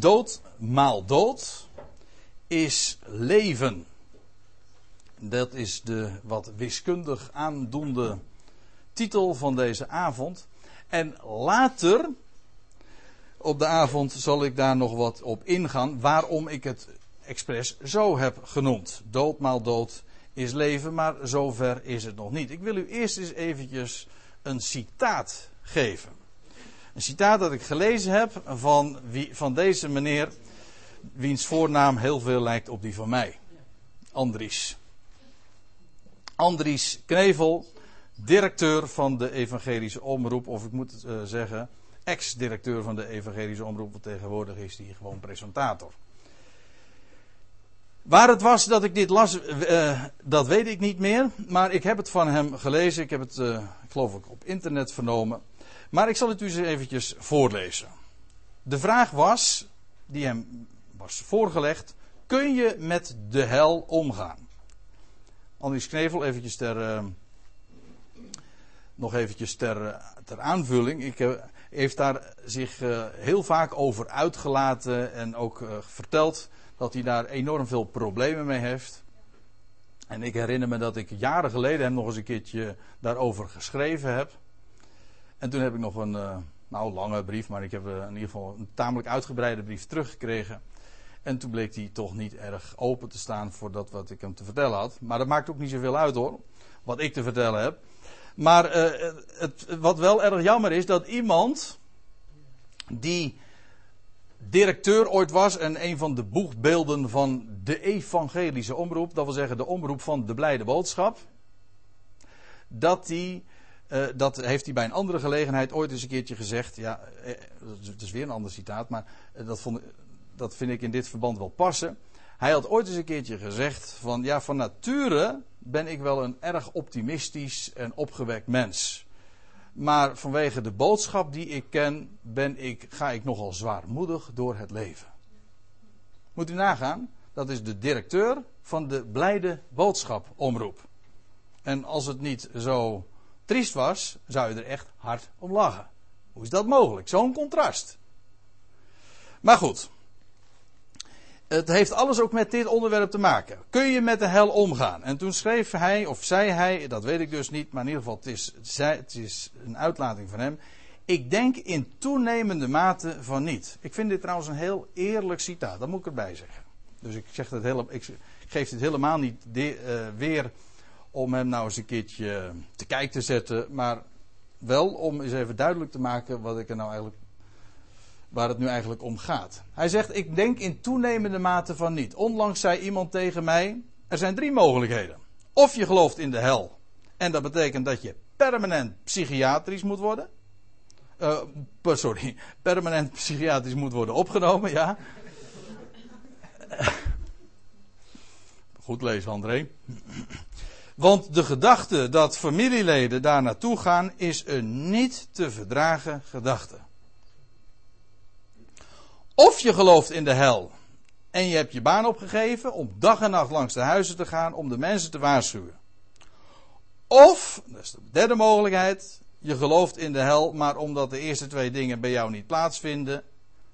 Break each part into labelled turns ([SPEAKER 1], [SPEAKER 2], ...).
[SPEAKER 1] Dood maal dood is leven. Dat is de wat wiskundig aandoende titel van deze avond. En later op de avond zal ik daar nog wat op ingaan waarom ik het expres zo heb genoemd. Dood maal dood is leven, maar zover is het nog niet. Ik wil u eerst eens eventjes een citaat geven. Een citaat dat ik gelezen heb van, wie, van deze meneer, wiens voornaam heel veel lijkt op die van mij. Andries. Andries Knevel, directeur van de Evangelische Omroep, of ik moet uh, zeggen, ex-directeur van de Evangelische Omroep, want tegenwoordig is hij gewoon presentator. Waar het was dat ik dit las, uh, dat weet ik niet meer. Maar ik heb het van hem gelezen. Ik heb het, ik geloof ik, op internet vernomen. Maar ik zal het u eens eventjes voorlezen. De vraag was, die hem was voorgelegd. Kun je met de hel omgaan? Andries Knevel, eventjes ter, uh, nog eventjes ter, ter aanvulling. Ik heeft daar zich heel vaak over uitgelaten en ook verteld dat hij daar enorm veel problemen mee heeft. En ik herinner me dat ik jaren geleden hem nog eens een keertje daarover geschreven heb. En toen heb ik nog een, uh, nou lange brief, maar ik heb uh, in ieder geval een tamelijk uitgebreide brief teruggekregen. En toen bleek hij toch niet erg open te staan voor dat wat ik hem te vertellen had. Maar dat maakt ook niet zoveel uit hoor, wat ik te vertellen heb. Maar uh, het, wat wel erg jammer is, dat iemand die directeur ooit was en een van de boegbeelden van de evangelische omroep, dat wil zeggen de omroep van de blijde boodschap, dat hij, uh, dat heeft hij bij een andere gelegenheid ooit eens een keertje gezegd, ja, uh, het is weer een ander citaat, maar uh, dat, vond, dat vind ik in dit verband wel passen. Hij had ooit eens een keertje gezegd van, ja, van nature ben ik wel een erg optimistisch en opgewekt mens. Maar vanwege de boodschap die ik ken, ben ik, ga ik nogal zwaarmoedig door het leven. Moet u nagaan, dat is de directeur van de Blijde Boodschap Omroep. En als het niet zo triest was, zou je er echt hard om lachen. Hoe is dat mogelijk? Zo'n contrast. Maar goed het heeft alles ook met dit onderwerp te maken. Kun je met de hel omgaan? En toen schreef hij, of zei hij, dat weet ik dus niet, maar in ieder geval, het is, het is een uitlating van hem. Ik denk in toenemende mate van niet. Ik vind dit trouwens een heel eerlijk citaat, dat moet ik erbij zeggen. Dus ik, zeg dat hele, ik geef dit helemaal niet de, uh, weer om hem nou eens een keertje te kijken te zetten, maar wel om eens even duidelijk te maken wat ik er nou eigenlijk waar het nu eigenlijk om gaat. Hij zegt: Ik denk in toenemende mate van niet. Onlangs zei iemand tegen mij: Er zijn drie mogelijkheden. Of je gelooft in de hel. En dat betekent dat je permanent psychiatrisch moet worden. Uh, sorry, permanent psychiatrisch moet worden opgenomen, ja. Goed lezen, André. Want de gedachte dat familieleden daar naartoe gaan is een niet te verdragen gedachte. Of je gelooft in de hel en je hebt je baan opgegeven om dag en nacht langs de huizen te gaan om de mensen te waarschuwen. Of, dat is de derde mogelijkheid, je gelooft in de hel, maar omdat de eerste twee dingen bij jou niet plaatsvinden,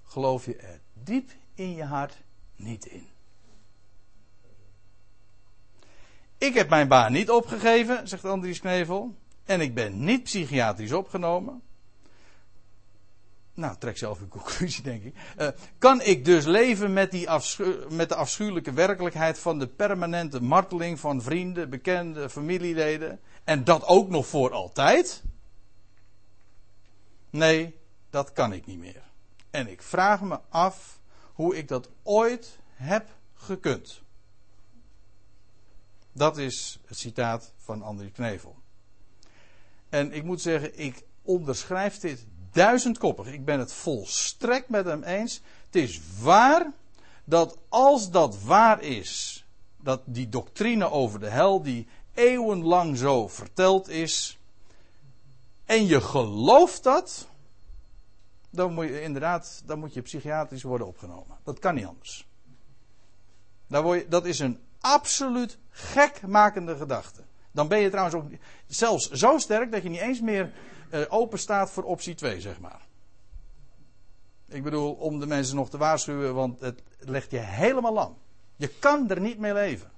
[SPEAKER 1] geloof je er diep in je hart niet in. Ik heb mijn baan niet opgegeven, zegt Andries Knevel, en ik ben niet psychiatrisch opgenomen nou, trek zelf uw conclusie, denk ik. Uh, kan ik dus leven met, die met de afschuwelijke werkelijkheid van de permanente marteling van vrienden, bekenden, familieleden? En dat ook nog voor altijd? Nee, dat kan ik niet meer. En ik vraag me af hoe ik dat ooit heb gekund. Dat is het citaat van André Knevel. En ik moet zeggen, ik onderschrijf dit duizendkoppig. Ik ben het volstrekt met hem eens. Het is waar dat als dat waar is, dat die doctrine over de hel, die eeuwenlang zo verteld is, en je gelooft dat, dan moet je inderdaad, dan moet je psychiatrisch worden opgenomen. Dat kan niet anders. dat is een absoluut gekmakende gedachte. Dan ben je trouwens ook zelfs zo sterk dat je niet eens meer uh, open staat voor optie 2, zeg maar. Ik bedoel, om de mensen nog te waarschuwen, want het legt je helemaal lam. Je kan er niet mee leven.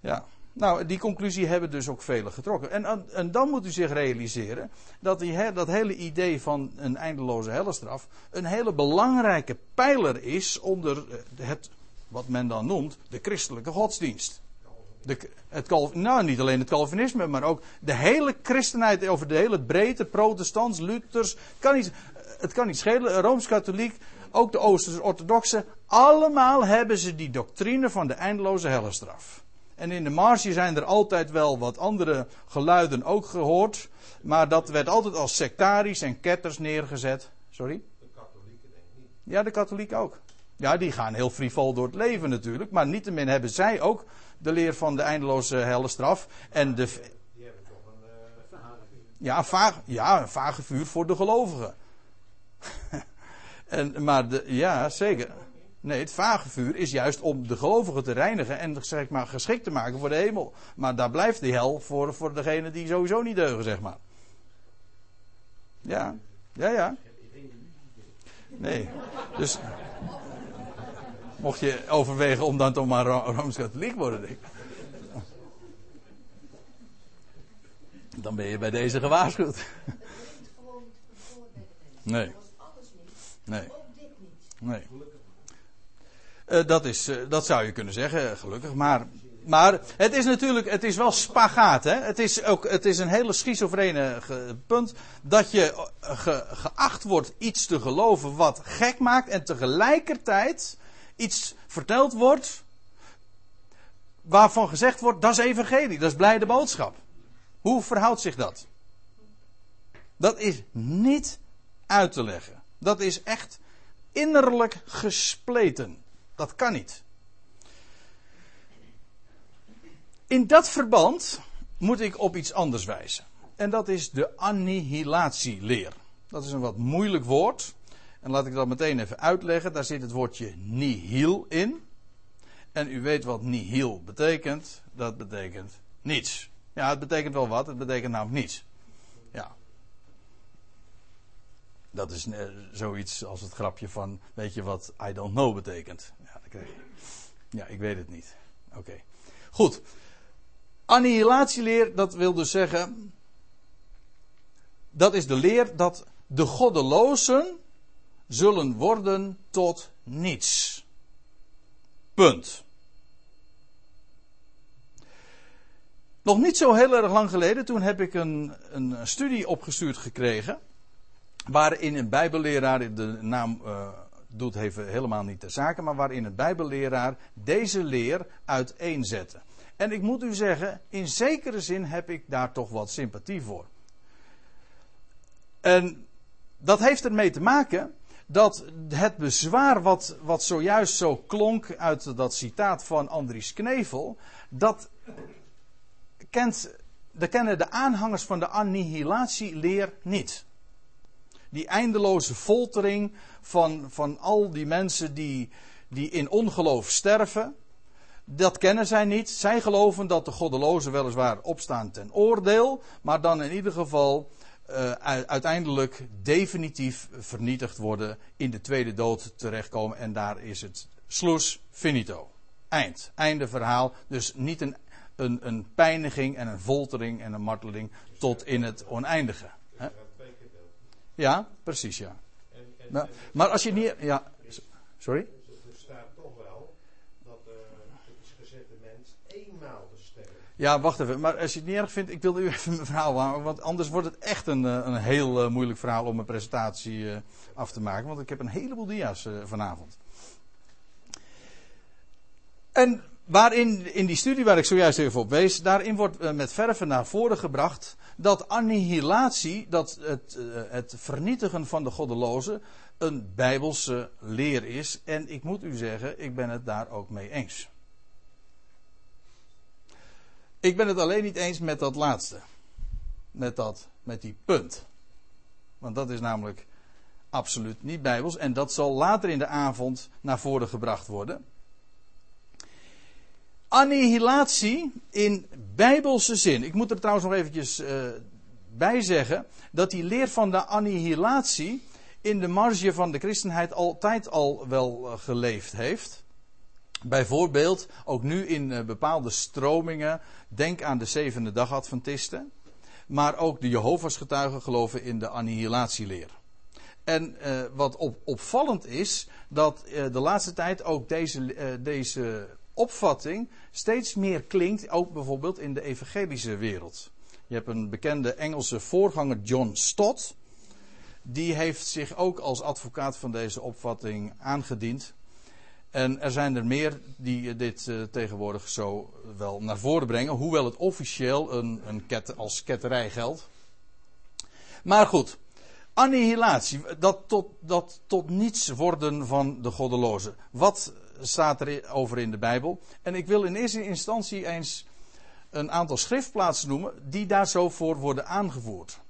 [SPEAKER 1] Ja, nou, die conclusie hebben dus ook velen getrokken. En, en dan moet u zich realiseren dat die, dat hele idee van een eindeloze hellestraf een hele belangrijke pijler is onder eh, het, wat men dan noemt, de christelijke godsdienst. De, het, nou, niet alleen het Calvinisme, maar ook de hele christenheid over de hele breedte, protestants, Luthers. Kan niet, het kan niet schelen, Rooms-Katholiek, ook de Oosters-Orthodoxen. Allemaal hebben ze die doctrine van de eindeloze hellestraf. En in de marge zijn er altijd wel wat andere geluiden ook gehoord. Maar dat werd altijd als sectarisch en ketters neergezet. Sorry? De katholieken denk ik niet. Ja, de katholieken ook. Ja, die gaan heel frivol door het leven natuurlijk. Maar niettemin hebben zij ook de leer van de eindeloze helle straf. En de, die hebben toch een uh, ja, vaag, ja, een vage vuur voor de gelovigen. en, maar de, ja, zeker. Nee, het vage vuur is juist om de gelovigen te reinigen en zeg maar, geschikt te maken voor de hemel. Maar daar blijft de hel voor, voor degenen die sowieso niet deugen, zeg maar. Ja, ja, ja. Nee, dus mocht je overwegen om dan toch maar Rooms-Katholiek worden, denk ik. Dan ben je bij deze gewaarschuwd. Nee. Nee. Nee. Uh, dat, is, uh, dat zou je kunnen zeggen, gelukkig. Maar, maar het is natuurlijk, het is wel spagaat. Hè? Het, is ook, het is een hele schizofrene punt. Dat je ge, geacht wordt iets te geloven wat gek maakt. En tegelijkertijd iets verteld wordt. Waarvan gezegd wordt, dat is evangelie. Dat is blijde boodschap. Hoe verhoudt zich dat? Dat is niet uit te leggen. Dat is echt innerlijk gespleten. Dat kan niet. In dat verband moet ik op iets anders wijzen. En dat is de annihilatieleer. Dat is een wat moeilijk woord. En laat ik dat meteen even uitleggen. Daar zit het woordje nihil in. En u weet wat nihil betekent. Dat betekent niets. Ja, het betekent wel wat. Het betekent namelijk niets. Ja. Dat is eh, zoiets als het grapje van, weet je wat I don't know betekent? Ja, ik weet het niet. Oké. Goed. Annihilatieleer, dat wil dus zeggen. Dat is de leer dat de goddelozen zullen worden tot niets. Punt. Nog niet zo heel erg lang geleden, toen heb ik een, een studie opgestuurd gekregen. Waarin een Bijbelleraar, de naam uh, doet even helemaal niet de zaken, maar waarin een Bijbelleraar deze leer uiteenzette. En ik moet u zeggen, in zekere zin heb ik daar toch wat sympathie voor. En dat heeft ermee te maken dat het bezwaar wat, wat zojuist zo klonk uit dat citaat van Andries Knevel, dat kent, dat kennen de aanhangers van de annihilatieleer niet. Die eindeloze foltering van, van al die mensen die, die in ongeloof sterven. Dat kennen zij niet. Zij geloven dat de goddelozen weliswaar opstaan ten oordeel, maar dan in ieder geval uh, uiteindelijk definitief vernietigd worden, in de tweede dood terechtkomen en daar is het sloes finito. Eind. Einde verhaal. Dus niet een, een, een pijniging en een foltering en een marteling tot in het oneindige. Ja, precies ja. Maar, maar als je niet. Ja, sorry?
[SPEAKER 2] Er staat toch wel dat uh, het is gezet de mens eenmaal te sterven.
[SPEAKER 1] Ja, wacht even. Maar als je het niet erg vindt, ik wilde u even mijn verhaal houden. Want anders wordt het echt een, eh, een heel uh, moeilijk verhaal om een presentatie uh, af te maken. Want ik heb een heleboel dia's vanavond. En waarin, in die studie waar ik zojuist even op wees, daarin wordt met verven naar voren gebracht dat annihilatie, dat het, eh, het vernietigen van de goddelozen, een bijbelse leer is. En ik moet u zeggen, ik ben het daar ook mee eens. Ik ben het alleen niet eens met dat laatste. Met dat, met die punt. Want dat is namelijk absoluut niet bijbels. En dat zal later in de avond naar voren gebracht worden. Annihilatie in bijbelse zin. Ik moet er trouwens nog eventjes uh, bij zeggen dat die leer van de annihilatie in de marge van de christenheid altijd al wel eh, geleefd heeft. Bijvoorbeeld ook nu in eh, bepaalde stromingen. Denk aan de zevende dag Adventisten. Maar ook de Jehovah's getuigen geloven in de annihilatieleer. En uh, wat op, opvallend is, dat uh, de laatste tijd ook deze, deze opvatting steeds meer klinkt, ook bijvoorbeeld in de evangelische wereld. Je hebt een bekende Engelse voorganger, John Stott. Die heeft zich ook als advocaat van deze opvatting aangediend. En er zijn er meer die dit uh, tegenwoordig zo wel naar voren brengen, hoewel het officieel een, een ket, als ketterij geldt. Maar goed, annihilatie, dat tot, dat tot niets worden van de goddelozen. Wat staat er over in de Bijbel? En ik wil in eerste instantie eens een aantal schriftplaatsen noemen die daar zo voor worden aangevoerd.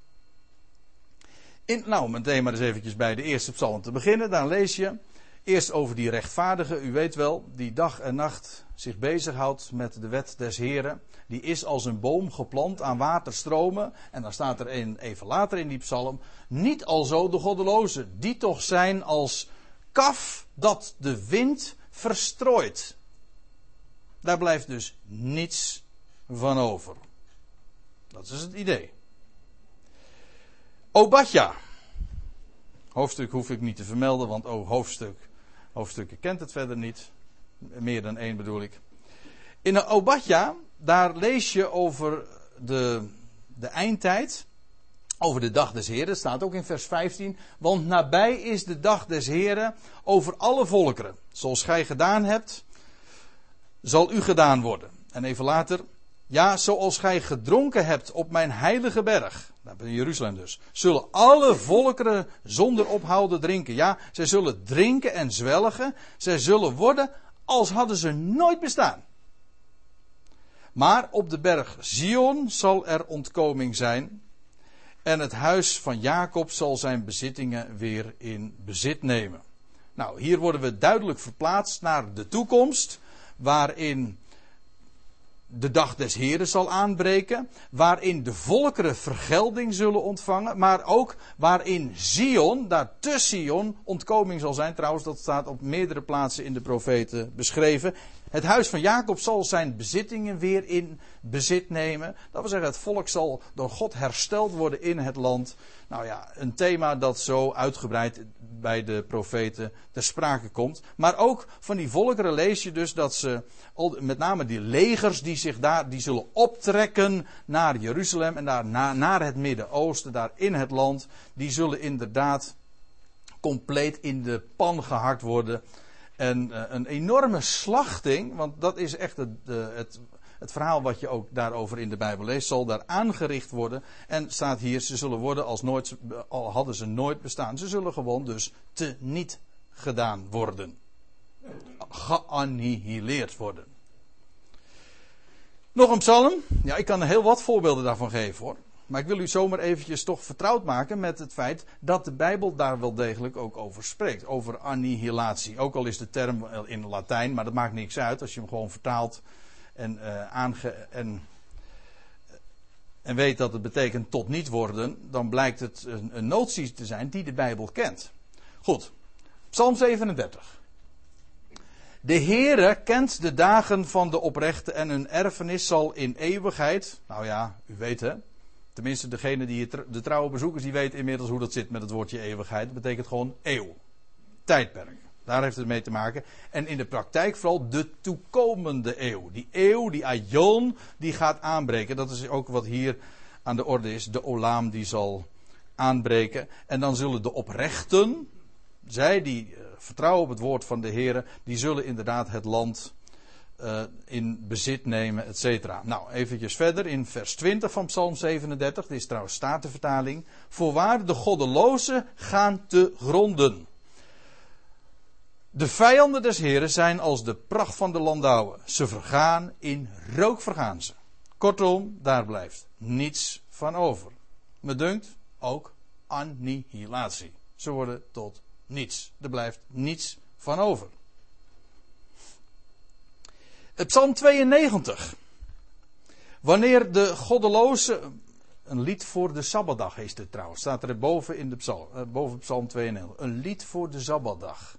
[SPEAKER 1] In, nou, meteen maar eens eventjes bij de eerste psalm te beginnen. Dan lees je eerst over die rechtvaardige, u weet wel, die dag en nacht zich bezighoudt met de wet des Heren. Die is als een boom geplant aan waterstromen. En dan staat er even later in die psalm, niet alzo de goddeloze, die toch zijn als kaf dat de wind verstrooit. Daar blijft dus niets van over. Dat is het idee. Obadja. Hoofdstuk hoef ik niet te vermelden, want oh, hoofdstuk, hoofdstukken kent het verder niet. Meer dan één bedoel ik. In Obadja, daar lees je over de, de eindtijd. Over de dag des Heren, staat ook in vers 15. Want nabij is de dag des Heren over alle volkeren. Zoals gij gedaan hebt, zal u gedaan worden. En even later, ja, zoals gij gedronken hebt op mijn heilige berg, daar in Jeruzalem dus, zullen alle volkeren zonder ophouden drinken. Ja, zij zullen drinken en zwelgen. Zij zullen worden als hadden ze nooit bestaan. Maar op de berg Zion zal er ontkoming zijn. En het huis van Jacob zal zijn bezittingen weer in bezit nemen. Nou, hier worden we duidelijk verplaatst naar de toekomst, waarin de dag des Heren zal aanbreken, waarin de volkeren vergelding zullen ontvangen, maar ook waarin Zion, daar te Sion, ontkoming zal zijn. Trouwens, dat staat op meerdere plaatsen in de profeten beschreven. Het huis van Jacob zal zijn bezittingen weer in bezit nemen. Dat wil zeggen, het volk zal door God hersteld worden in het land. Nou ja, een thema dat zo uitgebreid bij de profeten ter sprake komt. Maar ook van die volkeren lees je dus dat ze, met name die legers die zich daar, die zullen optrekken naar Jeruzalem en daar naar, het Midden-Oosten, daar in het land. Die zullen inderdaad compleet in de pan gehakt worden. En uh, een enorme slachting, want dat is echt het, het, het verhaal wat je ook daarover in de Bijbel leest, zal daar aangericht worden. En staat hier, ze zullen worden als nooit, al hadden ze nooit bestaan. Ze zullen gewoon dus te niet gedaan worden. Geannihileerd worden. Nog een psalm. Ja, ik kan heel wat voorbeelden daarvan geven hoor. Maar ik wil u zomaar eventjes toch vertrouwd maken met het feit dat de Bijbel daar wel degelijk ook over spreekt. Over annihilatie. Ook al is de term in Latijn, maar dat maakt niks uit als je hem gewoon vertaalt en, uh, aange en, en weet dat het betekent tot niet worden, dan blijkt het een, een notie te zijn die de Bijbel kent. Goed, Psalm 37. De Heere kent de dagen van de oprechte en hun erfenis zal in eeuwigheid, nou ja, u weet hè, tenminste degene die de trouwe bezoekers, die weten inmiddels hoe dat zit met het woordje eeuwigheid. Dat betekent gewoon eeuw, tijdperk. Daar heeft het mee te maken. En in de praktijk vooral de toekomende eeuw. Die eeuw, die aion, die gaat aanbreken. Dat is ook wat hier aan de orde is. De olaam die zal aanbreken. En dan zullen de oprechten, zij die uh, vertrouwen op het woord van de Heer, die zullen inderdaad het land uh, in bezit nemen, et cetera. Nou, eventjes verder in vers 20 van Psalm 37. Dit is trouwens Statenvertaling. Voorwaar de goddelozen gaan te gronden. De vijanden des Heren zijn als de pracht van de landouwen. Ze vergaan, in rook vergaan ze. Kortom, daar blijft niets van over. Me dunkt ook annihilatie. Ze worden tot niets. Er blijft niets van over. Psalm 92. Wanneer de goddeloze Een lied voor de Sabbatdag is het trouwens. Staat er boven in de psalm, uh, boven psalm 92. Een lied voor de Sabbatdag.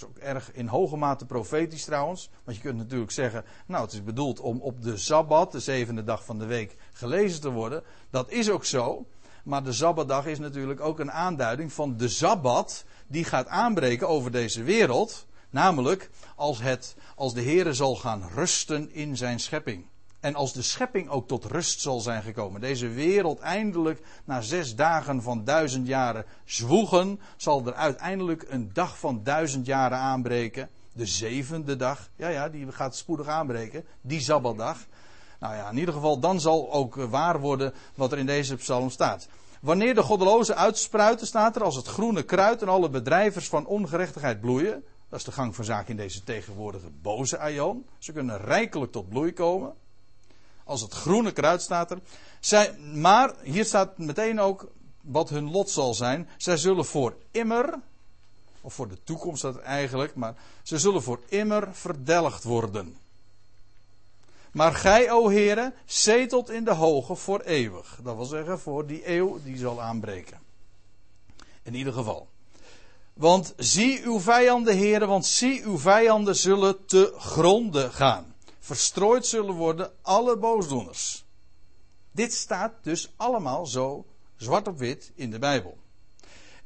[SPEAKER 1] Is ook erg in hoge mate profetisch trouwens. Want je kunt natuurlijk zeggen, nou het is bedoeld om op de Sabbat, de zevende dag van de week, gelezen te worden. Dat is ook zo. Maar de Sabbatdag is natuurlijk ook een aanduiding van de Sabbat die gaat aanbreken over deze wereld. Namelijk als, het, als de Heere zal gaan rusten in zijn schepping. En als de schepping ook tot rust zal zijn gekomen. Deze wereld eindelijk na zes dagen van duizend jaren zwoegen. Zal er uiteindelijk een dag van duizend jaren aanbreken. De zevende dag. Ja, ja, die gaat spoedig aanbreken. Die Sabbatdag. Nou ja, in ieder geval dan zal ook waar worden wat er in deze psalm staat. Wanneer de goddelozen uitspruiten, staat er als het groene kruid en alle bedrijvers van ongerechtigheid bloeien. Dat is de gang van zaken in deze tegenwoordige boze aion. Ze kunnen rijkelijk tot bloei komen. Als het groene kruid staat er. Zij, maar hier staat meteen ook wat hun lot zal zijn. Zij zullen voor immer, of voor de toekomst dat eigenlijk, maar ze zullen voor immer verdelgd worden. Maar gij, o heren, zetelt in de hoge voor eeuwig. Dat wil zeggen voor die eeuw die zal aanbreken. In ieder geval. Want zie uw vijanden, heren, want zie uw vijanden zullen te gronde gaan. Verstrooid zullen worden alle boosdoeners. Dit staat dus allemaal zo zwart op wit in de Bijbel.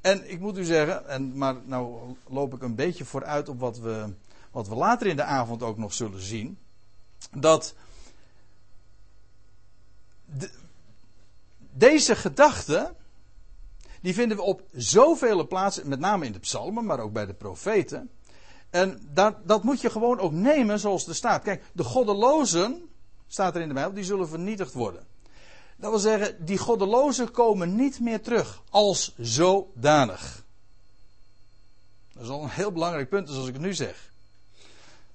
[SPEAKER 1] En ik moet u zeggen, en, maar nou loop ik een beetje vooruit op wat we, wat we later in de avond ook nog zullen zien. Dat de, deze gedachte, die vinden we op zoveel plaatsen, met name in de psalmen, maar ook bij de profeten. En dat, dat moet je gewoon ook nemen zoals er staat. Kijk, de goddelozen, staat er in de Bijbel, die zullen vernietigd worden. Dat wil zeggen, die goddelozen komen niet meer terug als zodanig. Dat is al een heel belangrijk punt, zoals ik het nu zeg.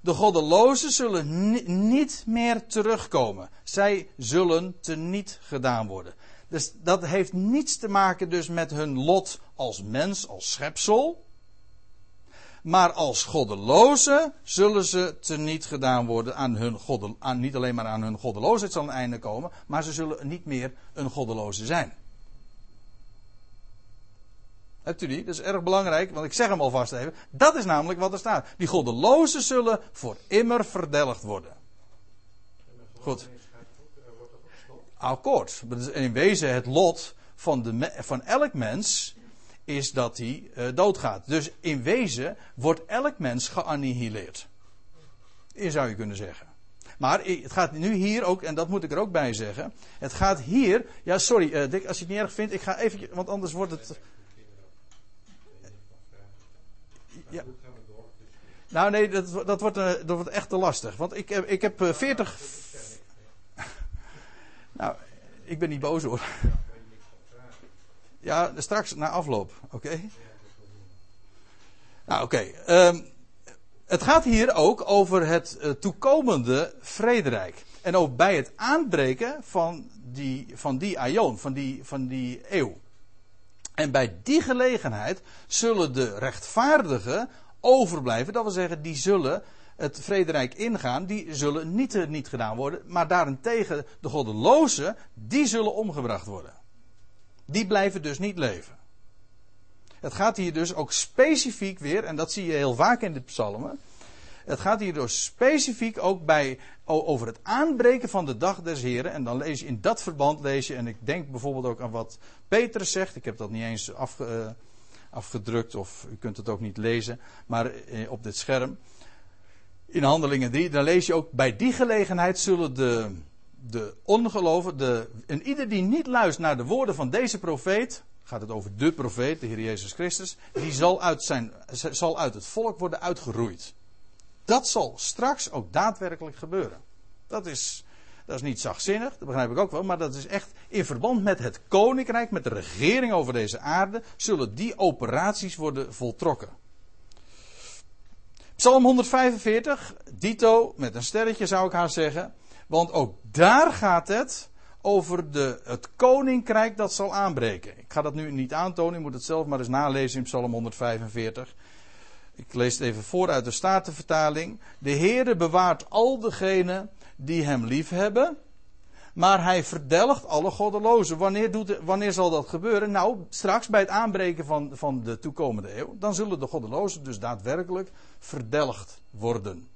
[SPEAKER 1] De goddelozen zullen niet meer terugkomen. Zij zullen teniet gedaan worden. Dus dat heeft niets te maken dus met hun lot als mens, als schepsel. Maar als goddelozen zullen ze teniet gedaan worden aan hun goddel, aan, niet alleen maar aan hun goddeloosheid zal een einde komen, maar ze zullen niet meer een goddeloze zijn. Hebt u die? Dat is erg belangrijk, want ik zeg hem alvast even. Dat is namelijk wat er staat. Die goddelozen zullen voor immer verdelgd worden. Goed. Akkoord. In wezen het lot van, de, van elk mens is dat hij uh, doodgaat. Dus in wezen wordt elk mens geannihileerd. Zou je kunnen zeggen. Maar het gaat nu hier ook, en dat moet ik er ook bij zeggen. Het gaat hier. Ja, sorry, uh, Dick, als je het niet erg vindt, ik ga even. Want anders wordt het. Ja. Nou, nee, dat, dat, wordt, uh, dat wordt echt te lastig. Want ik, ik heb 40. nou, ik ben niet boos hoor. Ja, straks na afloop, oké? Nou, oké. Um, het gaat hier ook over het uh, toekomende vrederijk. En ook bij het aanbreken van die, van die aion, van die, van die eeuw. En bij die gelegenheid zullen de rechtvaardigen overblijven. Dat wil zeggen, die zullen het vrederijk ingaan. Die zullen niet, niet gedaan worden. Maar daarentegen de goddelozen, die zullen omgebracht worden. Die blijven dus niet leven. Het gaat hier dus ook specifiek weer, en dat zie je heel vaak in de psalmen. Het gaat hier dus specifiek ook bij, over het aanbreken van de dag des Heren. En dan lees je in dat verband lees je, en ik denk bijvoorbeeld ook aan wat Petrus zegt. Ik heb dat niet eens uh, afgedrukt, of u kunt het ook niet lezen, maar uh, op dit scherm. In Handelingen 3, dan lees je ook, bij die gelegenheid zullen de, de ongeloven, de, en ieder die niet luistert naar de woorden van deze profeet, gaat het over de profeet, de Heer Jezus Christus, die zal uit, zijn, zal uit het volk worden uitgeroeid. Dat zal straks ook daadwerkelijk gebeuren. Dat is, dat is niet zachtzinnig, dat begrijp ik ook wel, maar dat is echt in verband met het koninkrijk, met de regering over deze aarde, zullen die operaties worden voltrokken. Psalm 145, dito, met een sterretje zou ik haar zeggen. Want ook daar gaat het over de, het koninkrijk dat zal aanbreken. Ik ga dat nu niet aantonen, je moet het zelf maar eens nalezen in Psalm 145. Ik lees het even voor uit de Statenvertaling. De Heere bewaart al degenen die hem lief hebben, Maar hij verdelgt alle goddelozen. Wanneer, doet, wanneer zal dat gebeuren? Nou, straks bij het aanbreken van, van de toekomende eeuw. Dan zullen de goddelozen dus daadwerkelijk verdelgd worden.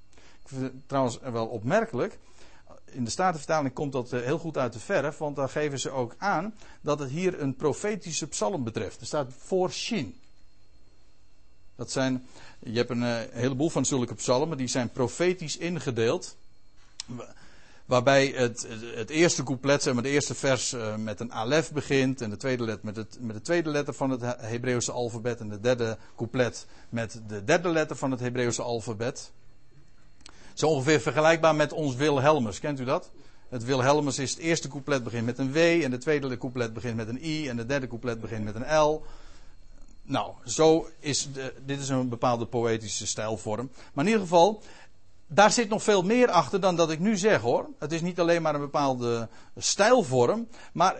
[SPEAKER 1] Ik vind het trouwens wel opmerkelijk. In de Statenvertaling komt dat eh, heel goed uit de verf. Want daar geven ze ook aan dat het hier een profetische psalm betreft. Er staat voor Shin. Dat zijn, je hebt een uh, heleboel van zulke psalmen. Die zijn profetisch ingedeeld. Waarbij het, het eerste couplet, zeg maar, de eerste vers uh, met een alef begint. En de tweede letter met, het, met de tweede letter van het Hebreeuwse alfabet. En de derde couplet met de derde letter van het Hebreeuwse alfabet. Zo ongeveer vergelijkbaar met ons Wilhelmus. Kent u dat? Het Wilhelmus is het eerste couplet begint met een W. En de tweede couplet begint met een I. En de derde couplet begint met een L. Nou, zo is de, dit is een bepaalde poëtische stijlvorm. Maar in ieder geval, daar zit nog veel meer achter dan dat ik nu zeg hoor. Het is niet alleen maar een bepaalde stijlvorm, maar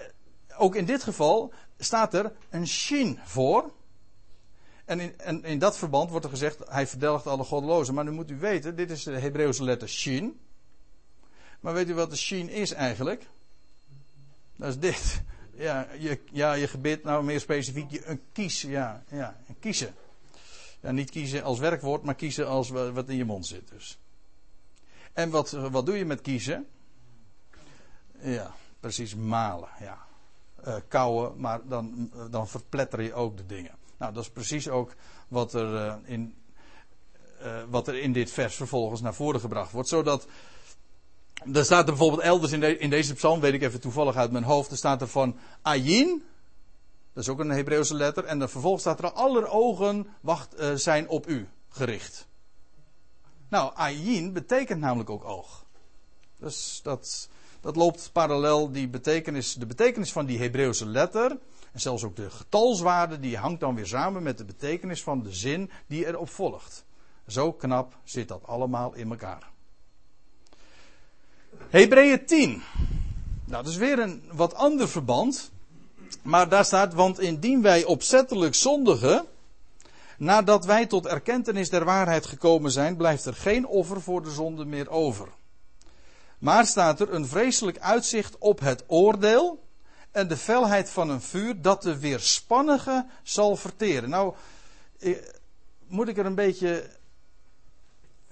[SPEAKER 1] ook in dit geval staat er een shin voor. En in, en in dat verband wordt er gezegd, hij verdelgt alle goddelozen. Maar nu moet u weten, dit is de Hebreeuwse letter shin. Maar weet u wat de shin is eigenlijk? Dat is dit. Ja, je, ja, je gebit, nou meer specifiek, je, een kies, ja, ja, een kiezen. Ja, niet kiezen als werkwoord, maar kiezen als wat in je mond zit dus. En wat, wat doe je met kiezen? Ja, precies malen. Ja. Uh, kouwen, maar dan, dan verpletter je ook de dingen. Nou, dat is precies ook wat er, uh, in, uh, wat er in dit vers vervolgens naar voren gebracht wordt. Zodat. Er staat bijvoorbeeld elders in, in deze psalm, weet ik even toevallig uit mijn hoofd, er staat er van Ayin. Dat is ook een Hebreeuwse letter. En dan vervolgens staat er aller ogen wacht, zijn op u gericht. Nou, ayin betekent namelijk ook oog. Dus dat, dat loopt parallel, die betekenis, de betekenis van die Hebreeuwse letter. En zelfs ook de getalswaarde, die hangt dan weer samen met de betekenis van de zin die erop volgt. Zo knap zit dat allemaal in elkaar. Hebreeën 10. Nou, dat is weer een wat ander verband. Maar daar staat, want indien wij opzettelijk zondigen, Nadat wij tot erkentenis der waarheid gekomen zijn, blijft er geen offer voor de zonde meer over. Maar staat er een vreselijk uitzicht op het oordeel en de felheid van een vuur dat de weerspannige zal verteren. Nou, eh, moet ik er een beetje.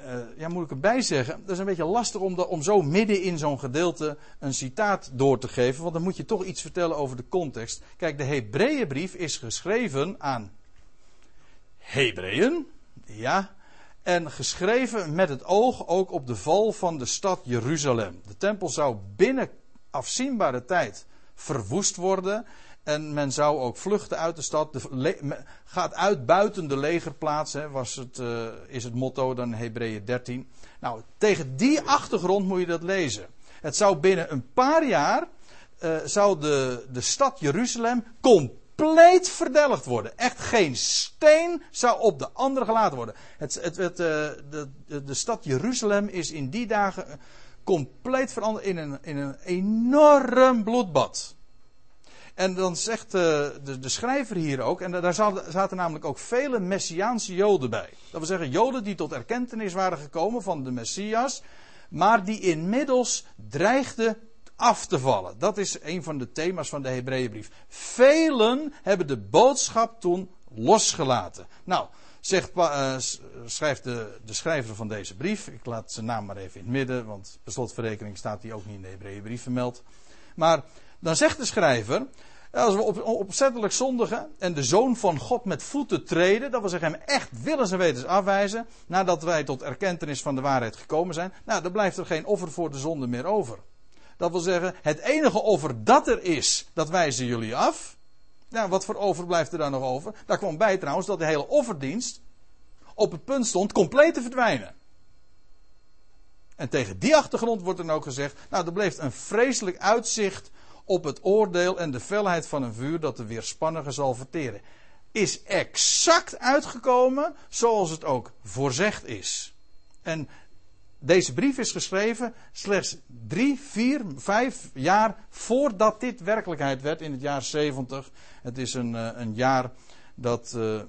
[SPEAKER 1] Uh, ja, moet ik erbij zeggen. Dat is een beetje lastig om, om zo midden in zo'n gedeelte een citaat door te geven. Want dan moet je toch iets vertellen over de context. Kijk, de Hebreeënbrief is geschreven aan Hebreeën, ja, en geschreven met het oog ook op de val van de stad Jeruzalem. De tempel zou binnen afzienbare tijd verwoest worden. En men zou ook vluchten uit de stad. De gaat uit buiten de legerplaats, hè, was het, uh, is het motto dan Hebreeën 13. Nou, tegen die achtergrond moet je dat lezen. Het zou binnen een paar jaar. Uh, zou de, de stad Jeruzalem compleet compleet verdelgd worden. Echt geen steen zou op de andere gelaten worden. Het, het, het, eh, de, de, de, stad Jeruzalem is in die dagen compleet veranderd in een, in een enorm bloedbad. En dan zegt de, de, de schrijver hier ook, en daar zaten namelijk ook vele Messiaanse Joden bij. Dat wil zeggen, Joden die tot erkentenis waren gekomen van de Messias, maar die inmiddels dreigden af te vallen. Dat is een van de thema's van de Hebreeënbrief. Velen hebben de boodschap toen losgelaten. Nou, zegt, uh, schrijft de, de, schrijver van deze brief. Ik laat zijn naam maar even in het midden, want per slotverrekening staat hij ook niet in de Hebreeënbrief vermeld. Maar dan zegt de schrijver. Als we op, opzettelijk zondigen en de zoon van God met voeten treden, dat wil zeggen hem echt willens en wetens afwijzen, nadat wij tot erkentenis van de waarheid gekomen zijn, nou, dan blijft er geen offer voor de zonde meer over. Dat wil zeggen, het enige offer dat er is, dat wijzen jullie af. Nou, wat voor over blijft er dan nog over? Daar kwam bij trouwens dat de hele offerdienst op het punt stond compleet te verdwijnen. En tegen die achtergrond wordt dan ook gezegd, nou, er bleef een vreselijk uitzicht op het oordeel en de felheid van een vuur dat de weerspannige zal verteren. Is exact uitgekomen zoals het ook voorzegd is. En deze brief is geschreven slechts drie, vier, vijf jaar voordat dit werkelijkheid werd in het jaar 70. Het is een, eh, een jaar dat, uh,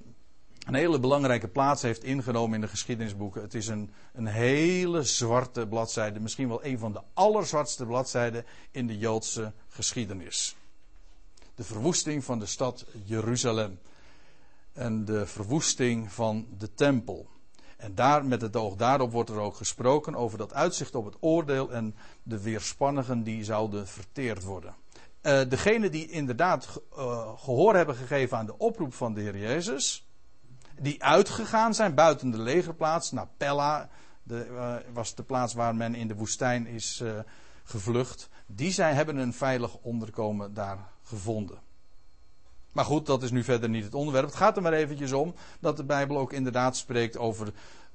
[SPEAKER 1] een hele belangrijke plaats heeft ingenomen in de geschiedenisboeken. Het is een, een hele zwarte bladzijde, misschien wel een van de allerzwartste bladzijden in de Joodse geschiedenis. De verwoesting van de stad Jeruzalem en de verwoesting van de tempel. En daar, met het oog daarop wordt er ook gesproken over dat uitzicht op het oordeel en de weerspannigen die zouden verteerd worden. Uh, degene die inderdaad uh, gehoor hebben gegeven aan de oproep van de Heer Jezus, die uitgegaan zijn buiten de legerplaats naar Pella, de, uh, was de plaats waar men in de woestijn is gevlucht, die zij hebben een veilig onderkomen daar gevonden. Maar goed, dat is nu verder niet het onderwerp. Het gaat er maar eventjes om dat de Bijbel ook inderdaad spreekt over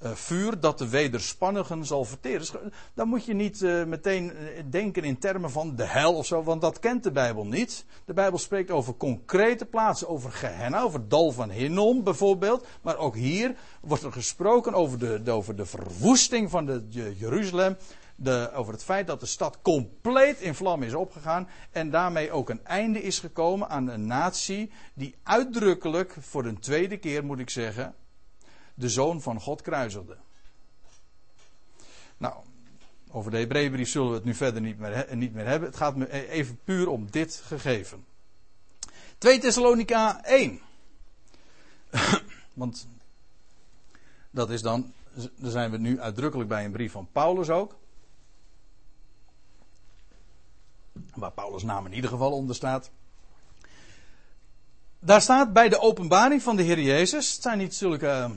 [SPEAKER 1] uh, vuur dat de wederspannigen zal verteren. Dan moet je niet uh, meteen denken in termen van de hel of zo, want dat kent de Bijbel niet. De Bijbel spreekt over concrete plaatsen, over Gehenna, over Dal van Hinnom bijvoorbeeld. Maar ook hier wordt er gesproken over de, over de verwoesting van de Jeruzalem de, over het feit dat de stad compleet in vlam is opgegaan en daarmee ook een einde is gekomen aan een natie die uitdrukkelijk voor een tweede keer, moet ik zeggen, de zoon van God kruiselde. Nou, over de Hebreeënbrief zullen we het nu verder niet meer, niet meer hebben. Het gaat me even puur om dit gegeven. 2 Thessalonica 1. Want dat is dan, daar zijn we nu uitdrukkelijk bij een brief van Paulus ook. Waar Paulus' naam in ieder geval onder staat. Daar staat bij de openbaring van de Heer Jezus. Het zijn niet zulke eh,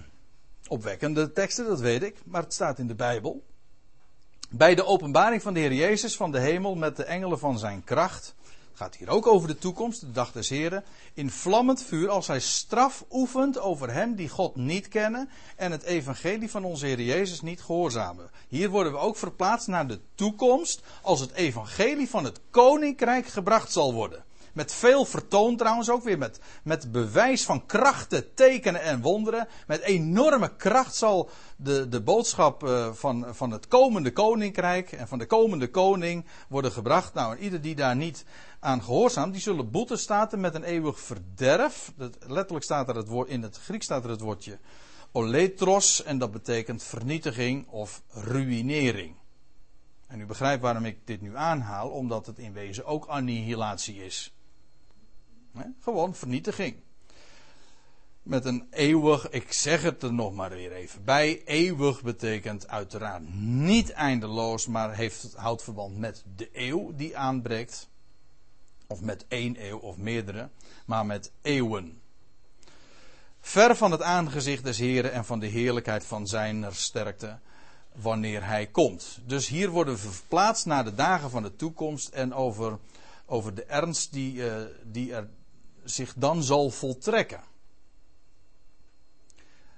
[SPEAKER 1] opwekkende teksten, dat weet ik. Maar het staat in de Bijbel. Bij de openbaring van de Heer Jezus van de hemel met de engelen van zijn kracht. Gaat hier ook over de toekomst, de dag des Heren. In vlammend vuur als hij straf oefent over hen die God niet kennen. En het evangelie van onze Heer Jezus niet gehoorzamen. Hier worden we ook verplaatst naar de toekomst. Als het evangelie van het koninkrijk gebracht zal worden. Met veel vertoon trouwens ook weer. Met, met bewijs van krachten, tekenen en wonderen. Met enorme kracht zal de, de boodschap uh, van, van het komende koninkrijk en van de komende koning worden gebracht. Nou, en ieder die daar niet aan gehoorzaamt, die zullen boete staten met een eeuwig verderf. Dat, letterlijk staat er het woord, in het Grieks staat er het woordje oletros. En dat betekent vernietiging of ruïnering. En u begrijpt waarom ik dit nu aanhaal, omdat het in wezen ook annihilatie is. Gewoon vernietiging. Met een eeuwig, ik zeg het er nog maar weer even bij. Eeuwig betekent uiteraard niet eindeloos, maar heeft, houdt verband met de eeuw die aanbreekt. Of met één eeuw of meerdere, maar met eeuwen. Ver van het aangezicht des Heren en van de heerlijkheid van zijn sterkte wanneer hij komt. Dus hier worden we verplaatst naar de dagen van de toekomst en over, over de ernst die, uh, die er zich dan zal voltrekken.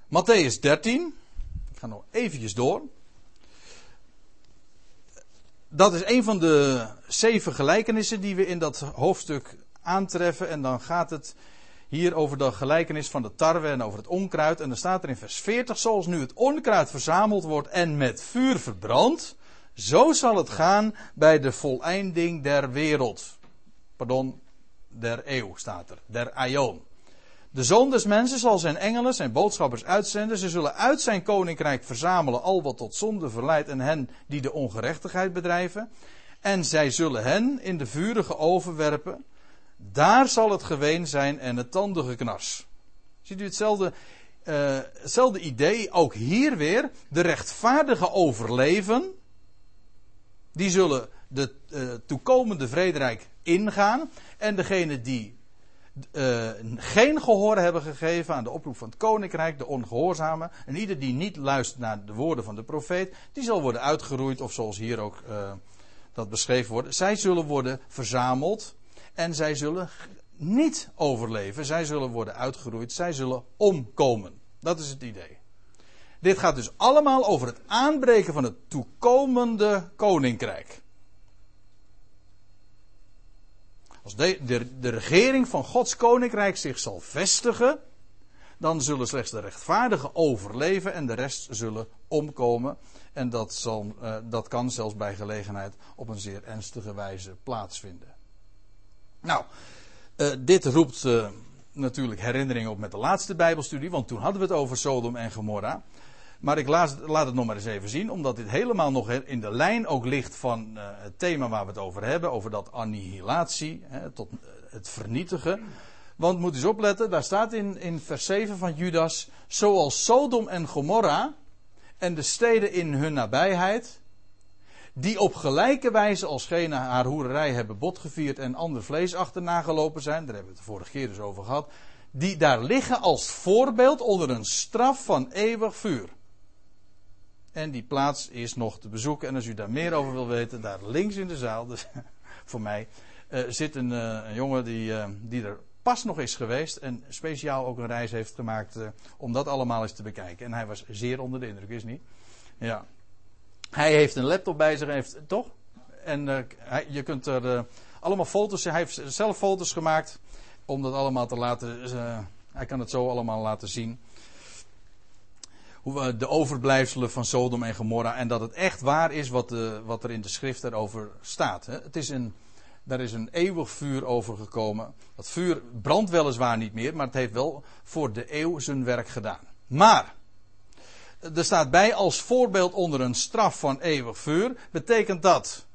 [SPEAKER 1] Matthäus 13. Ik ga nog eventjes door. Dat is een van de zeven gelijkenissen die we in dat hoofdstuk aantreffen. En dan gaat het hier over de gelijkenis van de tarwe en over het onkruid. En dan staat er in vers 40: Zoals nu het onkruid verzameld wordt en met vuur verbrandt, zo zal het gaan bij de voleinding der wereld. Pardon, der eeuw staat er, der aion. De zoon des mensen zal zijn engelen, zijn boodschappers uitzenden. Ze zullen uit zijn koninkrijk verzamelen al wat tot zonde verleidt en hen die de ongerechtigheid bedrijven. En zij zullen hen in de vurige oven werpen. Daar zal het geween zijn en het tandengeknars. Ziet u hetzelfde, uh, idee, ook hier weer. De rechtvaardige overleven. Die zullen de uh, toekomende vrederijk ingaan. En degene die uh, geen gehoor hebben gegeven aan de oproep van het koninkrijk, de ongehoorzamen. En ieder die niet luistert naar de woorden van de profeet, die zal worden uitgeroeid, of zoals hier ook uh, dat beschreven wordt. Zij zullen worden verzameld en zij zullen niet overleven. Zij zullen worden uitgeroeid, zij zullen omkomen. Dat is het idee. Dit gaat dus allemaal over het aanbreken van het toekomende koninkrijk. Als de, de, de regering van Gods koninkrijk zich zal vestigen, dan zullen slechts de rechtvaardigen overleven en de rest zullen omkomen. En dat, zal, uh, dat kan zelfs bij gelegenheid op een zeer ernstige wijze plaatsvinden. Nou, uh, dit roept uh, natuurlijk herinneringen op met de laatste Bijbelstudie, want toen hadden we het over Sodom en Gomorra. Maar ik laat, laat het nog maar eens even zien, omdat dit helemaal nog in de lijn ook ligt van uh, het thema waar we het over hebben, over dat annihilatie, hè, tot het vernietigen. Want moet eens opletten, daar staat in, in vers 7 van Judas, zoals Sodom en Gomorra en de steden in hun nabijheid, die op gelijke wijze alsgene haar hoererij hebben botgevierd en ander vlees achterna gelopen zijn, daar hebben we het de vorige keer dus over gehad, die daar liggen als voorbeeld onder een straf van eeuwig vuur. En die plaats is nog te bezoeken. En als u daar meer over wil weten, daar links in de zaal, dus voor mij, uh, zit een, uh, een, jongen die, uh, die er pas nog is geweest. En speciaal ook een reis heeft gemaakt om dat allemaal eens te bekijken. En hij was zeer onder de indruk, is niet? Ja. Hij heeft een laptop bij zich, heeft, toch? En hij, je kunt er allemaal foto's, hij heeft zelf foto's gemaakt om dat allemaal te laten. hij kan het zo allemaal laten zien de overblijfselen van Sodom en Gomorra. En dat het echt waar is wat, de, wat er in de schrift erover staat. Het is een, daar is een eeuwig vuur over gekomen. Dat vuur brandt weliswaar niet meer, maar het heeft wel voor de eeuw zijn werk gedaan. Maar, er staat bij als voorbeeld onder een straf van eeuwig vuur. Betekent dat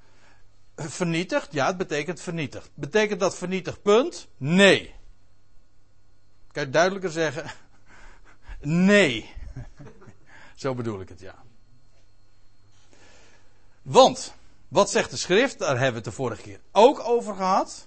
[SPEAKER 1] vernietigd? Ja, het betekent vernietigd. Betekent dat vernietigd punt? Nee. Kan je duidelijker zeggen? Nee. Zo bedoel ik het, ja. Want, wat zegt de schrift? Daar hebben we het de vorige keer ook over gehad.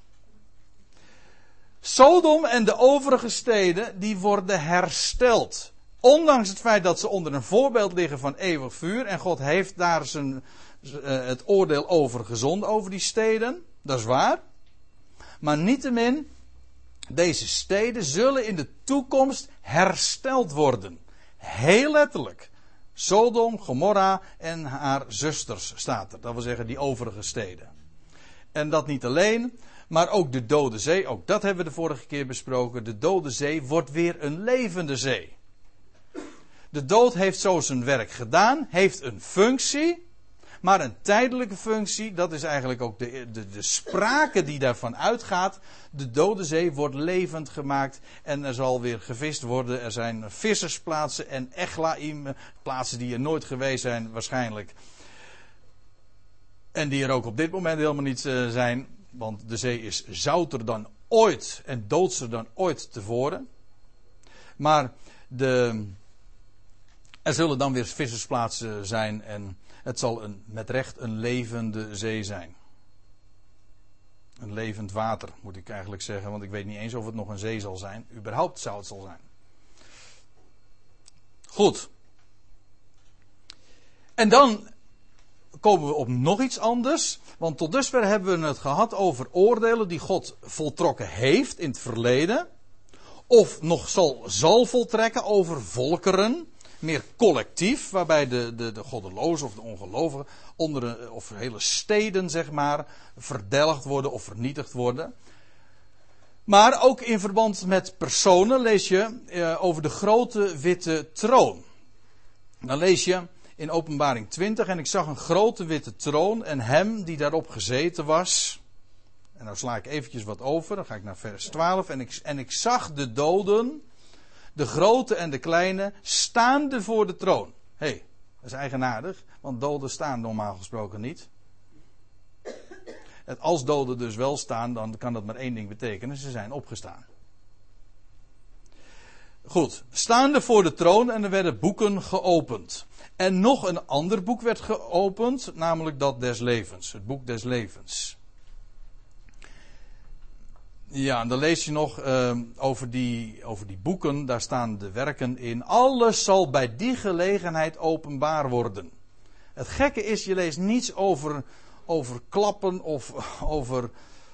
[SPEAKER 1] Sodom en de overige steden, die worden hersteld. Ondanks het feit dat ze onder een voorbeeld liggen van eeuwig vuur. En God heeft daar zijn, uh, het oordeel over gezonden, over die steden. Dat is waar. Maar niettemin, deze steden zullen in de toekomst hersteld worden. Heel letterlijk. Sodom, Gomorra en haar zusters staat er. Dat wil zeggen die overige steden. En dat niet alleen, maar ook de Dode Zee. Ook dat hebben we de vorige keer besproken. De Dode Zee wordt weer een levende zee. De dood heeft zo zijn werk gedaan, heeft een functie. Maar een tijdelijke functie, dat is eigenlijk ook de, de, de sprake die daarvan uitgaat. De Dode Zee wordt levend gemaakt en er zal weer gevist worden. Er zijn vissersplaatsen en echlaim, plaatsen die er nooit geweest zijn waarschijnlijk. En die er ook op dit moment helemaal niet uh, zijn, want de zee is zouter dan ooit en doodser dan ooit tevoren. Maar de, er zullen dan weer vissersplaatsen zijn en het zal een, met recht een levende zee zijn. Een levend water, moet ik eigenlijk zeggen, want ik weet niet eens of het nog een zee zal zijn. Überhaupt zou het zal zijn. Goed. En dan komen we op nog iets anders. Want tot dusver hebben we het gehad over oordelen die God voltrokken heeft in het verleden. Of nog zal, zal voltrekken over volkeren meer collectief, waarbij de, de, de goddelozen of de ongelovigen onder of hele steden, zeg maar, verdelgd worden of vernietigd worden. Maar ook in verband met personen lees je eh, over de grote witte troon. Dan lees je in Openbaring 20 en ik zag een grote witte troon en hem die daarop gezeten was. En nou sla ik eventjes wat over, dan ga ik naar vers 12 en ik, en ik zag de doden de grote en de kleine, staande voor de troon. Hé, hey, dat is eigenaardig, want doden staan normaal gesproken niet. En als doden dus wel staan, dan kan dat maar één ding betekenen: ze zijn opgestaan. Goed, staande voor de troon en er werden boeken geopend. En nog een ander boek werd geopend, namelijk dat des levens, het boek des levens. Ja, en dan lees je nog uh, over, die, over die boeken, daar staan de werken in. Alles zal bij die gelegenheid openbaar worden. Het gekke is, je leest niets over, over klappen of over,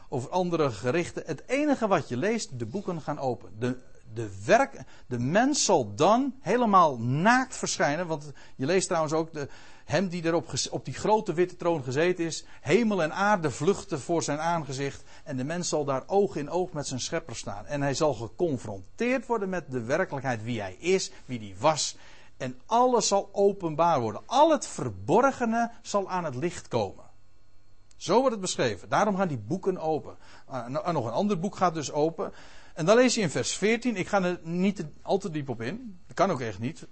[SPEAKER 1] over andere gerichten. Het enige wat je leest, de boeken gaan open. De, de, werk, de mens zal dan helemaal naakt verschijnen. Want je leest trouwens ook de, hem die er op, die grote witte troon gezeten is. Hemel en aarde vluchten voor zijn aangezicht. En de mens zal daar oog in oog met zijn schepper staan. En hij zal geconfronteerd worden met de werkelijkheid wie hij is, wie hij was. En alles zal openbaar worden. Al het verborgene zal aan het licht komen. Zo wordt het beschreven. Daarom gaan die boeken open. Uh, nog een ander boek gaat dus open. En dan lees je in vers 14. Ik ga er niet al te diep op in. Dat kan ook echt niet.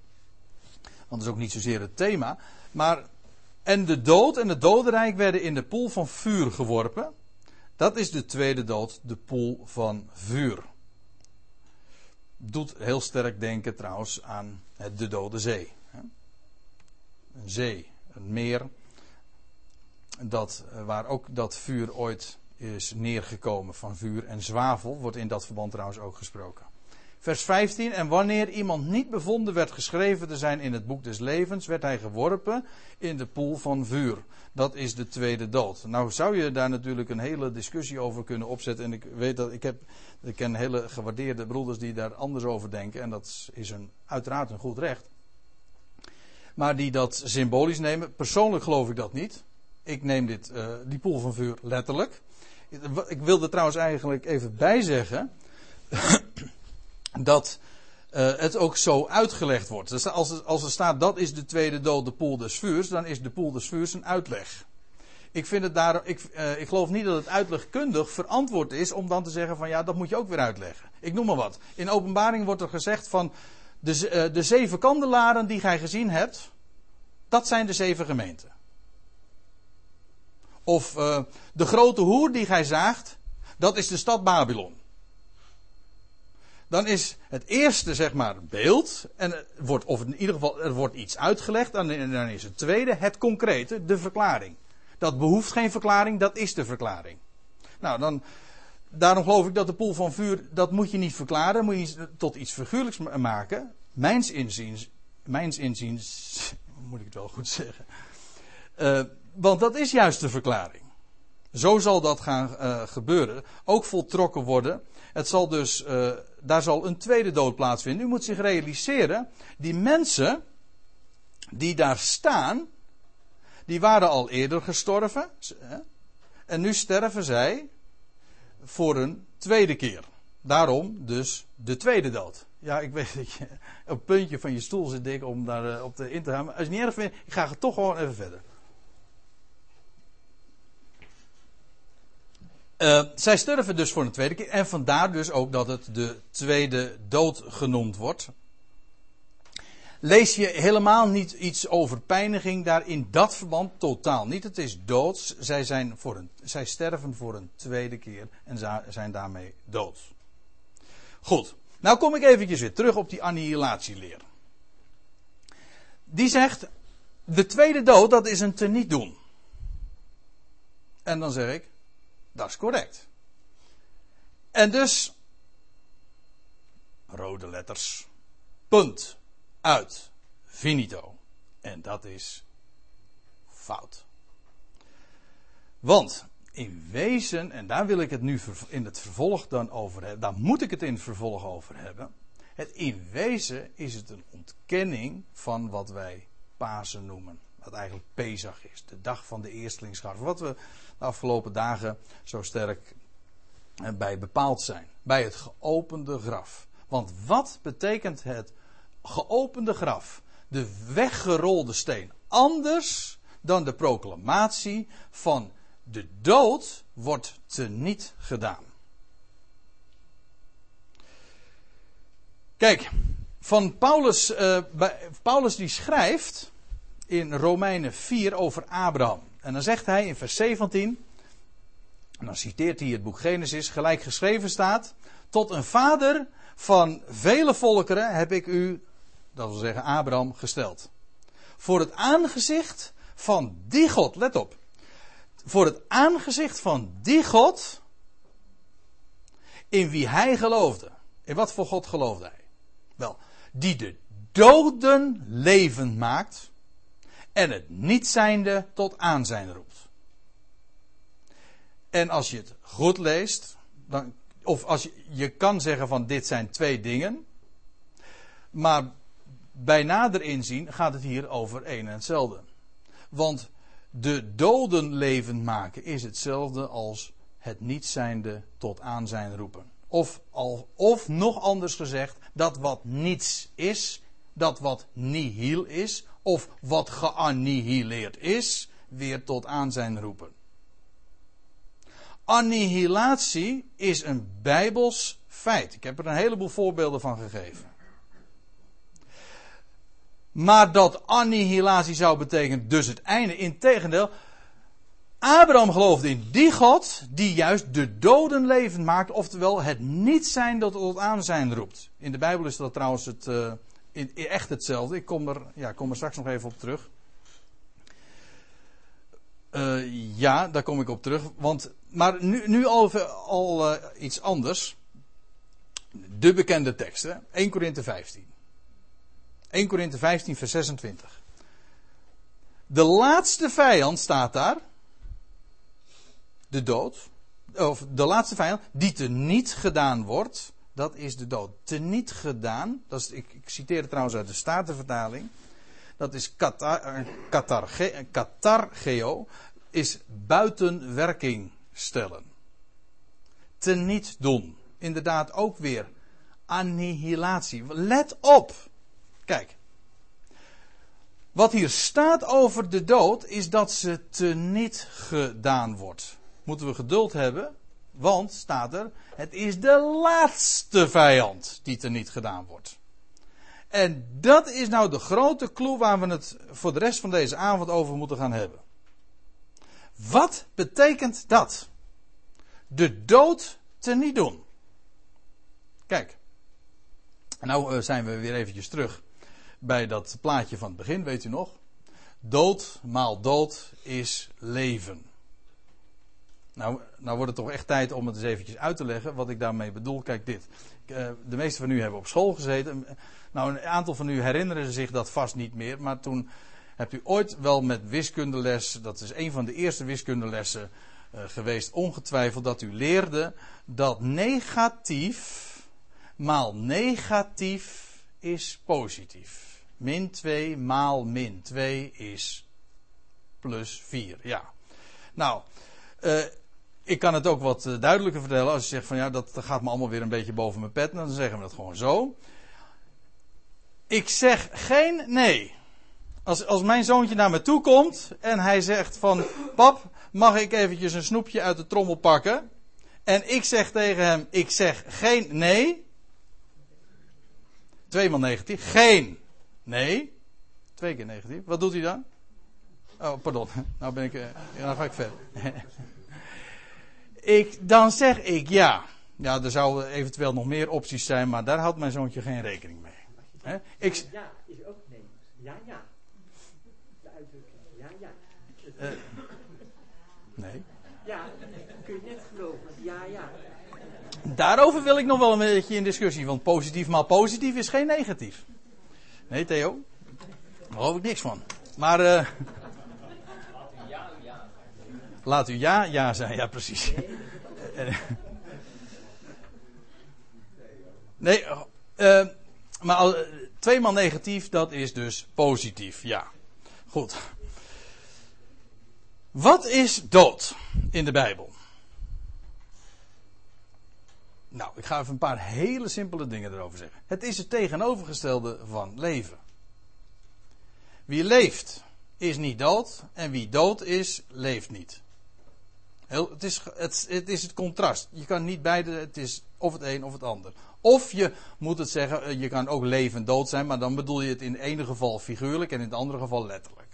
[SPEAKER 1] Want dat is ook niet zozeer het thema. Maar. En de dood en het dodenrijk werden in de poel van vuur geworpen. Dat is de tweede dood, de poel van vuur. Doet heel sterk denken trouwens aan de Dode Zee. Een zee, een meer. Dat, waar ook dat vuur ooit is neergekomen van vuur en zwavel, wordt in dat verband trouwens ook gesproken. Vers 15. En wanneer iemand niet bevonden werd geschreven te zijn in het boek des levens, werd hij geworpen in de poel van vuur. Dat is de tweede dood. Nou zou je daar natuurlijk een hele discussie over kunnen opzetten. En ik weet dat ik heb, ik ken hele gewaardeerde broeders die daar anders over denken. En dat is een, uiteraard een goed recht. Maar die dat symbolisch nemen. Persoonlijk geloof ik dat niet. Ik neem dit, uh, die poel van vuur letterlijk. Ik wilde trouwens eigenlijk even bijzeggen dat uh, het ook zo uitgelegd wordt. Dus als, als er staat dat is de tweede dood, de poel des vuurs, dan is de poel des vuurs een uitleg. Ik, vind het daar, ik, uh, ik geloof niet dat het uitlegkundig verantwoord is om dan te zeggen van ja, dat moet je ook weer uitleggen. Ik noem maar wat. In openbaring wordt er gezegd van de, uh, de zeven kandelaren die gij gezien hebt, dat zijn de zeven gemeenten. Of uh, de grote hoer die gij zaagt, dat is de stad Babylon. Dan is het eerste, zeg maar, beeld. En wordt, of in ieder geval, er wordt iets uitgelegd. En dan is het tweede, het concrete, de verklaring. Dat behoeft geen verklaring, dat is de verklaring. Nou, dan, daarom geloof ik dat de poel van vuur, dat moet je niet verklaren, moet je tot iets figuurlijks maken. Mijns inziens, mijns inziens, moet ik het wel goed zeggen. Uh, want dat is juist de verklaring. Zo zal dat gaan uh, gebeuren. Ook voltrokken worden. Het zal dus, uh, daar zal een tweede dood plaatsvinden. U moet zich realiseren, die mensen die daar staan, die waren al eerder gestorven. En nu sterven zij voor een tweede keer. Daarom dus de tweede dood. Ja, ik weet dat je op het puntje van je stoel zit, dik om daar uh, op in te gaan. Maar als je niet erg vindt, ik ga het toch gewoon even verder. Uh, zij sterven dus voor een tweede keer. En vandaar dus ook dat het de tweede dood genoemd wordt. Lees je helemaal niet iets over pijniging daar in dat verband? Totaal niet. Het is doods. Zij, zijn voor een, zij sterven voor een tweede keer en zijn daarmee dood. Goed. Nou kom ik eventjes weer terug op die annihilatieleer. Die zegt, de tweede dood dat is een teniet doen. En dan zeg ik, dat is correct. En dus, rode letters, punt, uit, finito. En dat is fout. Want in wezen, en daar wil ik het nu in het vervolg dan over hebben, daar moet ik het in het vervolg over hebben. Het in wezen is het een ontkenning van wat wij Pasen noemen. Wat eigenlijk Pesach is, de dag van de eerstelingsscharf. Wat we de afgelopen dagen zo sterk eh, bij bepaald zijn. Bij het geopende graf. Want wat betekent het geopende graf? De weggerolde steen. Anders dan de proclamatie van de dood wordt teniet gedaan. Kijk, van Paulus, uh, Paulus die schrijft in Romeinen 4 over Abraham. En dan zegt hij in vers 17, en dan citeert hij het boek Genesis, gelijk geschreven staat, tot een vader van vele volkeren heb ik u, dat wil zeggen Abraham, gesteld. Voor het aangezicht van die God, let op, voor het aangezicht van die God in wie hij geloofde. In wat voor God geloofde hij? Wel, die de doden levend maakt en het niet zijnde tot aanzijn roept. En als je het goed leest, dan, of als je, je kan zeggen van dit zijn twee dingen, maar bij nader inzien gaat het hier over één en hetzelfde. Want de doden levend maken is hetzelfde als het niet zijnde tot aanzijn roepen. Of, al, of nog anders gezegd, dat wat niets is, dat wat nihil is, of wat geannihileerd is, weer tot aanzijn roepen. Annihilatie is een bijbels Feit. Ik heb er een heleboel voorbeelden van gegeven. Maar dat annihilatie zou betekenen dus het einde. Integendeel, Abraham geloofde in die God die juist de doden levend maakt, oftewel het niet zijn dat tot aanzijn roept. In de Bijbel is dat trouwens het, in, echt hetzelfde. Ik kom er, ja, kom er straks nog even op terug. Uh, ja, daar kom ik op terug. Want, maar nu, nu al, al uh, iets anders. De bekende teksten. 1 Korinthe 15. 1 Korinthe 15, vers 26. De laatste vijand staat daar. De dood. Of de laatste vijand. Die te niet gedaan wordt. Dat is de dood. Te niet gedaan. Dat is, ik, ik citeer het trouwens uit de Statenvertaling. Dat is katar, katargeo. Is buiten werking stellen. Te niet doen. Inderdaad ook weer annihilatie. Let op. Kijk. Wat hier staat over de dood is dat ze te niet gedaan wordt. Moeten we geduld hebben, want staat er, het is de laatste vijand die te niet gedaan wordt. En dat is nou de grote clue waar we het voor de rest van deze avond over moeten gaan hebben. Wat betekent dat? De dood te niet doen. Kijk. Nou zijn we weer eventjes terug bij dat plaatje van het begin, weet u nog? Dood maal dood is leven. Nou, nou wordt het toch echt tijd om het eens eventjes uit te leggen wat ik daarmee bedoel. Kijk dit. Eh, de meeste van u hebben op school gezeten. Nou, een aantal van u herinneren zich dat vast niet meer. Maar toen hebt u ooit wel met wiskundeles, dat is een van de eerste wiskundelessen uh, geweest, ongetwijfeld dat u leerde dat negatief maal negatief is positief. Min 2 maal min 2 is plus 4. Ja. Nou, uh, ik kan het ook wat eh, duidelijker vertellen. Als je zegt van ja, dat gaat me allemaal weer een beetje boven mijn pet. Dan zeggen we dat gewoon zo. Ik zeg geen nee. Als, als mijn zoontje naar me toe komt en hij zegt van pap, mag ik eventjes een snoepje uit de trommel pakken? En ik zeg tegen hem, ik zeg geen nee. Tweemaal negatief. Geen Nee. Twee keer negatief. Wat doet hij dan? Oh, pardon. Nou ben ik. Uh, nou ga ik verder. ik, dan zeg ik ja. Ja, er zouden eventueel nog meer opties zijn, maar daar houdt mijn zoontje geen rekening mee.
[SPEAKER 3] He? Ik, ja, is ook nee. Ja, ja. De uitdrukking. Ja, ja. Uh,
[SPEAKER 1] nee.
[SPEAKER 3] Ja, kun je net geloven. Ja, ja.
[SPEAKER 1] Daarover wil ik nog wel een beetje in discussie, want positief maal positief is geen negatief. Nee, Theo? Daar geloof ik niks van. Maar. Uh, laat u ja, ja zijn. Ja, precies. nee, uh, maar uh, tweemaal negatief, dat is dus positief. Ja. Goed. Wat is dood in de Bijbel? Nou, ik ga even een paar hele simpele dingen erover zeggen. Het is het tegenovergestelde van leven. Wie leeft is niet dood en wie dood is, leeft niet. Het, is, het, het, is het contrast. Je kan niet beide, het is of het een of het ander. Of je moet het zeggen, eh, je kan ook leven en dood zijn, maar dan bedoel je het in het ene geval figuurlijk en in het andere geval letterlijk.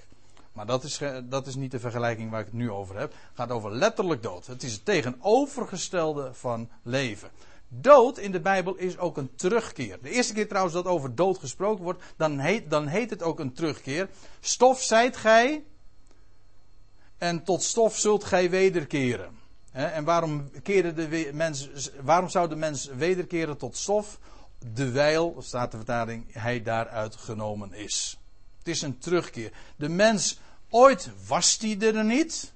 [SPEAKER 1] Maar dat is, dat is niet de vergelijking waar ik het nu over heb. Het gaat over letterlijk dood. Het is het tegenovergestelde van leven. Dood in de Bijbel is ook een terugkeer. De eerste keer trouwens dat over dood gesproken wordt, dan heet, dan heet het ook een terugkeer. Stof zijt gij en tot stof zult gij wederkeren. En waarom, keerde de mens, waarom zou de mens wederkeren tot stof? Dewijl, staat de vertaling, hij daaruit genomen is. Het is een terugkeer. De mens, ooit was hij er niet.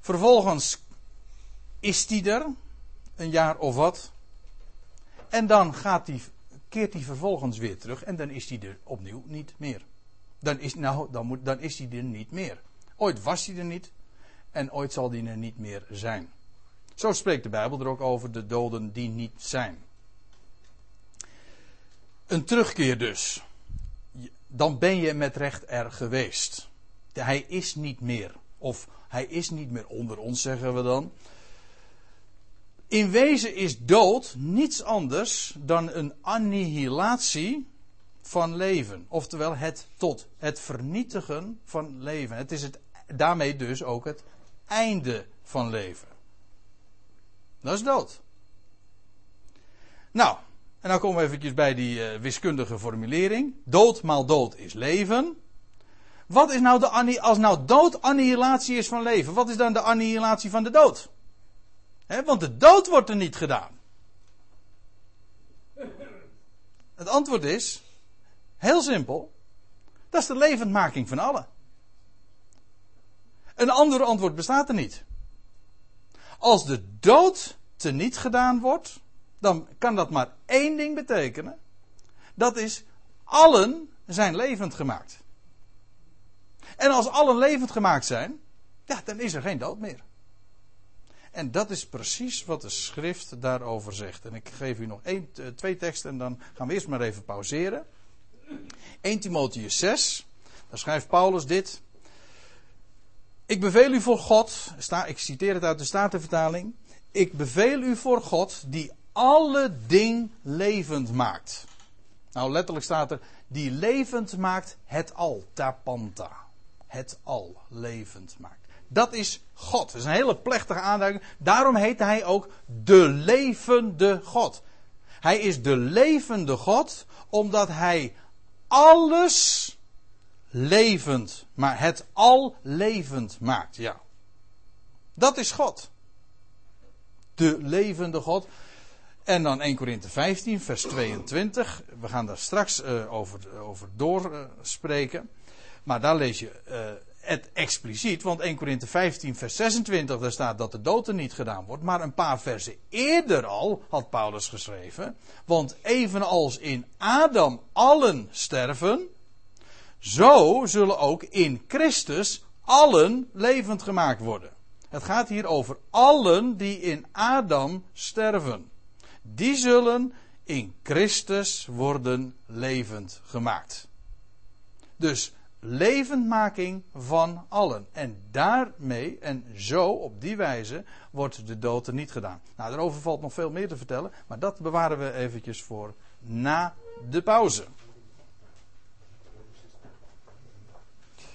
[SPEAKER 1] Vervolgens is die er, een jaar of wat. En dan gaat die, keert hij vervolgens weer terug en dan is hij er opnieuw niet meer. Dan is, nou, dan, moet, dan is hij er niet meer. Ooit was hij er niet en ooit zal hij er niet meer zijn. Zo spreekt de Bijbel er ook over de doden die niet zijn. Een terugkeer dus. Dan ben je met recht er geweest. Hij is niet meer. Of hij is niet meer onder ons, zeggen we dan. In wezen is dood niets anders dan een annihilatie van leven. Oftewel het tot het vernietigen van leven. Het is het, daarmee dus ook het einde van leven. Dat is dood. Nou, en dan komen we eventjes bij die uh, wiskundige formulering. Dood maal dood is leven. Wat is nou de als nou dood annihilatie is van leven, wat is dan de annihilatie van de dood? Want de dood wordt er niet gedaan. Het antwoord is heel simpel. Dat is de levendmaking van allen. Een ander antwoord bestaat er niet. Als de dood teniet gedaan wordt, dan kan dat maar één ding betekenen. Dat is, allen zijn levend gemaakt. En als allen levend gemaakt zijn, ja, dan is er geen dood meer. En dat is precies wat de schrift daarover zegt. En ik geef u nog één, twee teksten en dan gaan we eerst maar even pauzeren. 1 Timotheus 6, daar schrijft Paulus dit. Ik beveel u voor God, ik citeer het uit de Statenvertaling. Ik beveel u voor God die alle ding levend maakt. Nou, letterlijk staat er, die levend maakt het al, tapanta. Het al levend maakt. Dat is God. Dat is een hele plechtige aanduiding. Daarom heet hij ook de levende God. Hij is de levende God omdat hij alles levend, maar het al levend maakt. Ja. Dat is God. De levende God. En dan 1 Korinthe 15, vers 22. We gaan daar straks uh, over, over doorspreken. Uh, maar daar lees je uh, het expliciet. Want 1 Korinthe 15, vers 26, daar staat dat de dood er niet gedaan wordt. Maar een paar versen eerder al had Paulus geschreven. Want evenals in Adam allen sterven. Zo zullen ook in Christus allen levend gemaakt worden. Het gaat hier over allen die in Adam sterven die zullen in Christus worden levend gemaakt. Dus levendmaking van allen. En daarmee en zo op die wijze wordt de dood er niet gedaan. Nou, daarover valt nog veel meer te vertellen, maar dat bewaren we eventjes voor na de pauze.